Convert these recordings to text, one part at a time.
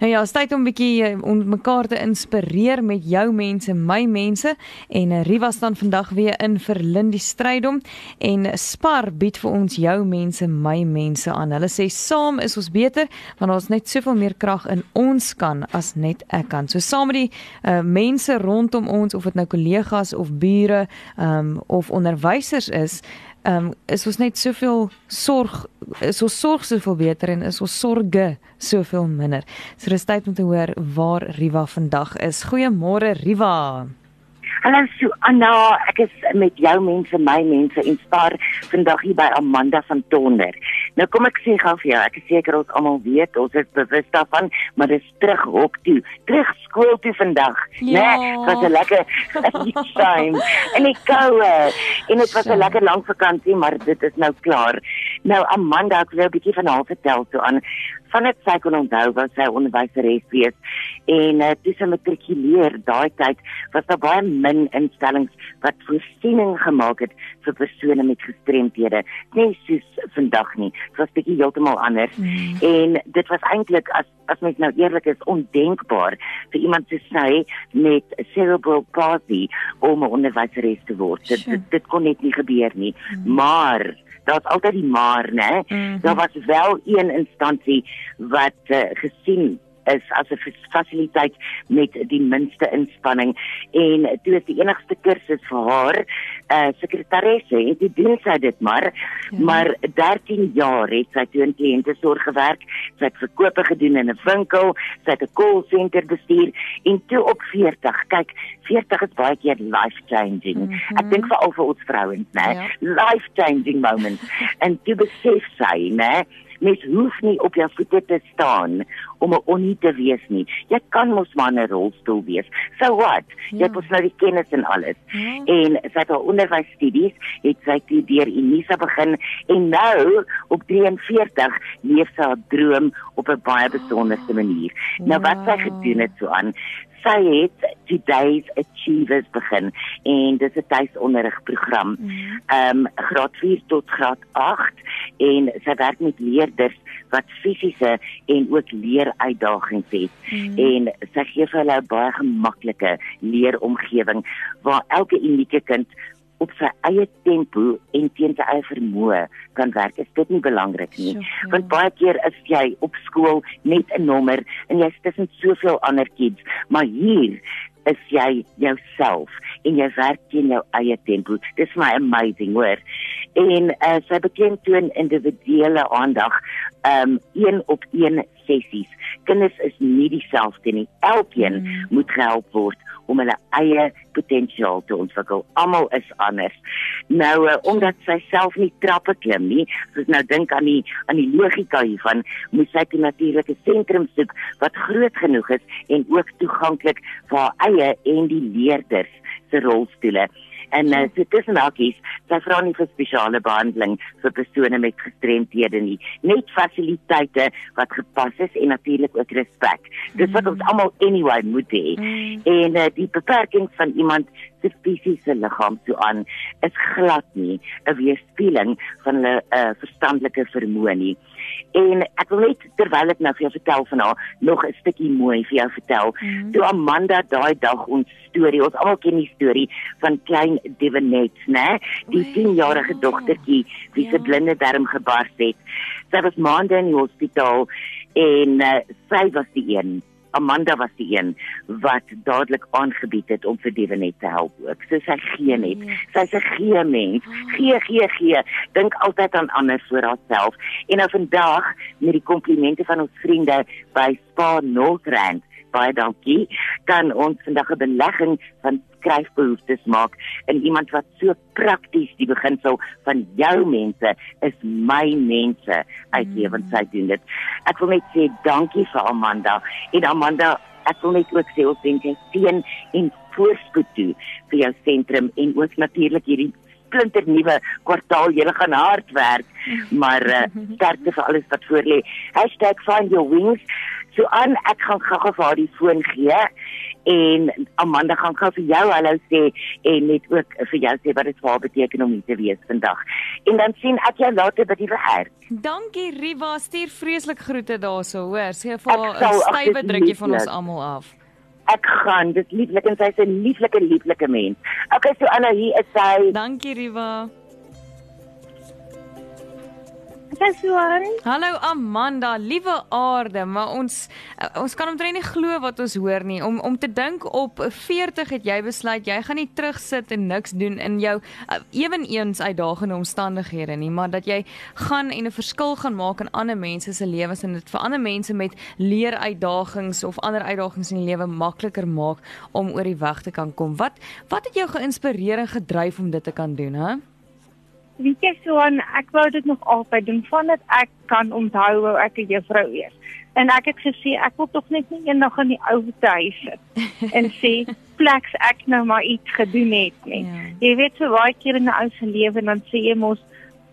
Nou ja, is tyd om 'n bietjie uh, om mekaar te inspireer met jou mense, my mense en uh, Riva staan vandag weer in vir Lindie Strydom en Spar bied vir ons jou mense, my mense aan. Hulle sê saam is ons beter want ons net soveel meer krag in ons kan as net ek kan. So saam met die uh, mense rondom ons of dit nou kollegas of bure um, of onderwysers is, ehm um, is ons net soveel sorg is ons sorg soveel beter en is ons sorge soveel minder. So dis tyd om te hoor waar Riva vandag is. Goeiemôre Riva. Hallo so Anna, ek is met jou mense, my mense en spaar vandag hier by Amanda van Tonder. Nou kom ek sê gou vir jou, ek is seker ons almal weet, ons is bewus daarvan, maar dis terug hok toe, terug skool toe vandag, ja. né? Nee, was 'n lekker time. En ek gou en dit was 'n lekker lang vakansie, maar dit is nou klaar. Nou Amanda, ek wil 'n bietjie van haar vertel so aan van dit sy kon onthou was sy onderwyseres wees en uh, toe sy matrikuleer daai tyd was daar baie min instellings wat voorsiening gemaak het vir persone met gestremthede nie soos vandag nie dit was bietjie heeltemal anders mm. en dit was eintlik as as mens nou eerlik is ondenkbaar vir iemand soos sy met cerebral palsy om 'n onderwyseres te word dit, dit, dit kon net nie gebeur nie mm. maar daar's altyd die maar, né? Mm -hmm. Daar was wel een instansie wat uh, gesien is as 'n fasiliteit met die minste inspanning en toe is die enigste kursus vir haar 'n uh, eh, sekretaresse en dit doen sy dit maar ja. maar 13 jaar het sy toe in kliënte sorg gewerk sy het verkope gedoen in 'n winkel sy het 'n call center bestuur en toe op 40 kyk 40 is baie keer life changing mm -hmm. ek dink veral vir ons vrouens nê ja. life changing moments en toe besef sy nê mens hoef nie op jou voete te staan om 'n onnie te wees nie. Jy kan mos maar 'n rolstoel wees. So what? Ja. Jy het mos nou die kennis en alles. Ja. En sy het haar onderwysstudies, het sy toe deur Unisa begin en nou op 43 leef sy haar droom op 'n baie besonderse manier. Ja. Nou wat sy gedoen het so aan sy het today's achievers begin en dis 'n tuisonderrigprogram. Mm. Ehm um, graad 4 tot graad 8 en sy werk met leerders wat fisiese en ook leeruitdagings het. Mm. En sy gee vir hulle 'n baie gemaklike leeromgewing waar elke unieke kind op sy eie tempo en teen sy eie vermoë kan werk. Is dit nie belangrik nie? So, Want baie keer is jy op skool net 'n nommer en jy's tussen soveel ander kids, maar hier is jy jouself en jy werk teen jou eie tempo. Dis my amazing hoor. En uh, sy beklemtoon individuele aandag um een op een sessies. Kinders is nie dieselfde nie. Elkeen mm. moet gehelp word om hulle eie potensiaal te ontwikkel. Almal is anders. Nou uh, omdat sy self nie trappe klim nie, soos nou dink aan die aan die logika hiervan, moet sy 'n natuurlike sentrum soek wat groot genoeg is en ook toeganklik vir haar eie en die leerders se rolstoele. En uh, so tussen hakies, sy vra nie vir spesiale behandeling vir persone met gestremthede nie, net fasiliteite wat gepas is en natuurlik ook respek. Dis wat ons mm. almal anyway moet hê. Mm. En uh, die beperkings van iemand se fisiese liggaam so aan is glad nie 'n weerspieëling van hulle uh, verstandelike vermoë nie. En ek wil net terwyl ek nou vir jou vertel van haar nog 'n stukkie mooi vir jou vertel. Mm -hmm. Toe Amanda daai dag ons storie, ons almal ken die storie van klein Devanet, né? Die 10-jarige dogtertjie wie se ja. blinde darm gebars het. Sy was maande in die hospitaal en uh, sy was die een Amanda was die een wat dadelik aangebied het om vir Devenet te help ook. So sy gee net. Mm. Sy's 'n gee mens. Gee, gee, gee. Dink altyd aan ander voor haarself. En nou vandag met die komplimente van ons vriende by Spa Northrand baie dankie. Kan ons vandag 'n belegging van skryfbehoeftes maak in iemand wat so prakties die beginsel van jou mense is my mense uitlewend mm. sy doen dit. Ek wil net sê dankie vir Amanda. En Amanda ek wil net ook sê ons dink jy sien in voorspoed toe vir jou sentrum en ook natuurlik hierdie splinter nuwe kwartaal. Jy gaan hard werk maar uh, sterkte vir alles wat voor lê. #find your wings So aan ek gaan gou-gou vir haar die foon gee en Amanda gaan gou vir jou hallo sê en net ook vir jou sê wat dit vir haar beteken om hier te wees vandag. En dan sien ek jou later by die werk. Dankie Riva, stuur vreeslik groete daarso, hoor. Sê vir haar 'n stywe drukkie van ons almal af. Ek gaan, dit lieflik en sy's 'n lieflike lieflike mens. Okay, so Anna, hier is sy. Dankie Riva. Susan. Hallo Amanda, liewe aarde, maar ons uh, ons kan omtrent nie glo wat ons hoor nie. Om om te dink op 40 het jy besluit jy gaan nie terugsit en niks doen in jou uh, eweneens uitdagende omstandighede nie, maar dat jy gaan en 'n verskil gaan maak in ander mense se lewens en dit vir ander mense met leer uitdagings of ander uitdagings in die lewe makliker maak om oor die weg te kan kom. Wat wat het jou geïnspireer en gedryf om dit te kan doen, hè? Weet jy so aan ek wou dit nog altyd doen vandat ek kan onthou hoe ek 'n juffrou is. En ek het gesê ek wil tog net nie eendag in die ou huis sit en sê pleks ek nou maar iets gedoen het nie. Ja. Jy weet so baie keer in 'n ou se lewe dan sê jy mos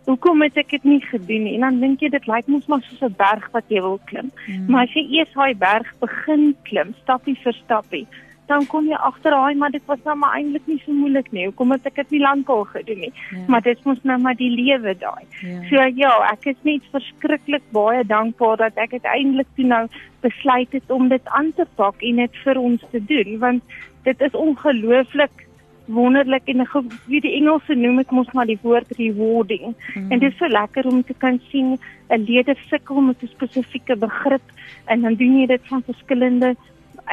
hoekom het ek dit nie gedoen nie? En dan dink jy dit lyk mos maar soos 'n berg wat jy wil klim. Hmm. Maar as jy eers daai berg begin klim, stapie vir stapie, dan kom jy agter daai maar dit was nou maar eintlik nie so moeilik nie. Hoekom het ek dit nie lankal gedoen nie? Ja. Maar dit mos nou maar die lewe daai. Ja. So ja, ek is net verskriklik baie dankbaar dat ek uiteindelik toe nou besluit het om dit aan te pak en dit vir ons te doen want dit is ongelooflik wonderlik en wie die Engelse noem dit mos maar die woord rewarding. Mm. En dit is so lekker om te kan sien 'n leerder sukkel met 'n spesifieke begrip en dan doen jy dit van verskillende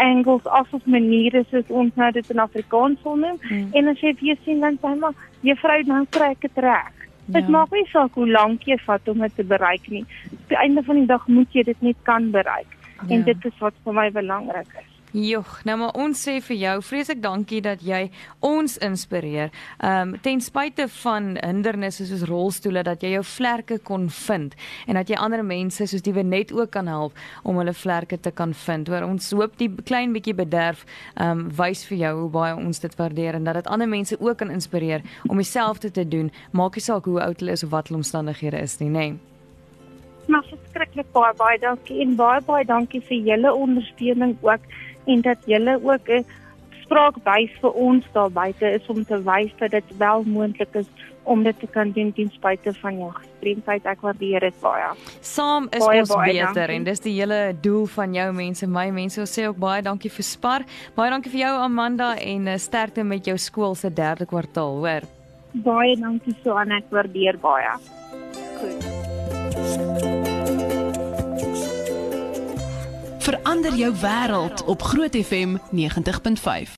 angles of of maniere soos ons nou dit in Afrikaans sal noem hmm. en as jy weer sien dan sê maar juffrou nou kry ek dit reg. Dit ja. maak nie saak hoe lank jy vat om dit te bereik nie. Op die einde van die dag moet jy dit net kan bereik. Ja. En dit is wat vir my belangrik is. Joh, nou maar ons sê vir jou, vreeslik dankie dat jy ons inspireer. Ehm um, ten spyte van hindernisse soos rolstoele dat jy jou vlerke kon vind en dat jy ander mense soos die Wenet ook kan help om hulle vlerke te kan vind. Hoor, ons hoop die klein bietjie bederf ehm um, wys vir jou hoe baie ons dit waardeer en dat dit ander mense ook kan inspireer om dieselfde te doen. Maak nie saak hoe oud hulle is of wat hulle omstandighede is nie, nê. Nee maar verskriklik baie baie dankie en baie baie dankie vir julle ondersteuning ook en dat julle ook 'n spraakbuis vir ons daar buite is om te wys dat dit wel moontlik is om dit te kan doen ten spyte van jou gestremdheid. Ek waardeer dit baie. Saam is baie, ons baie beter dankie. en dis die hele doel van jou mense, my mense. Ons sê ook baie dankie vir Spar. Baie dankie vir jou Amanda en uh, sterkte met jou skool se derde kwartaal, hoor. Baie dankie so aan ek waardeer baie. Goed. Verander jou wêreld op Groot FM 90.5.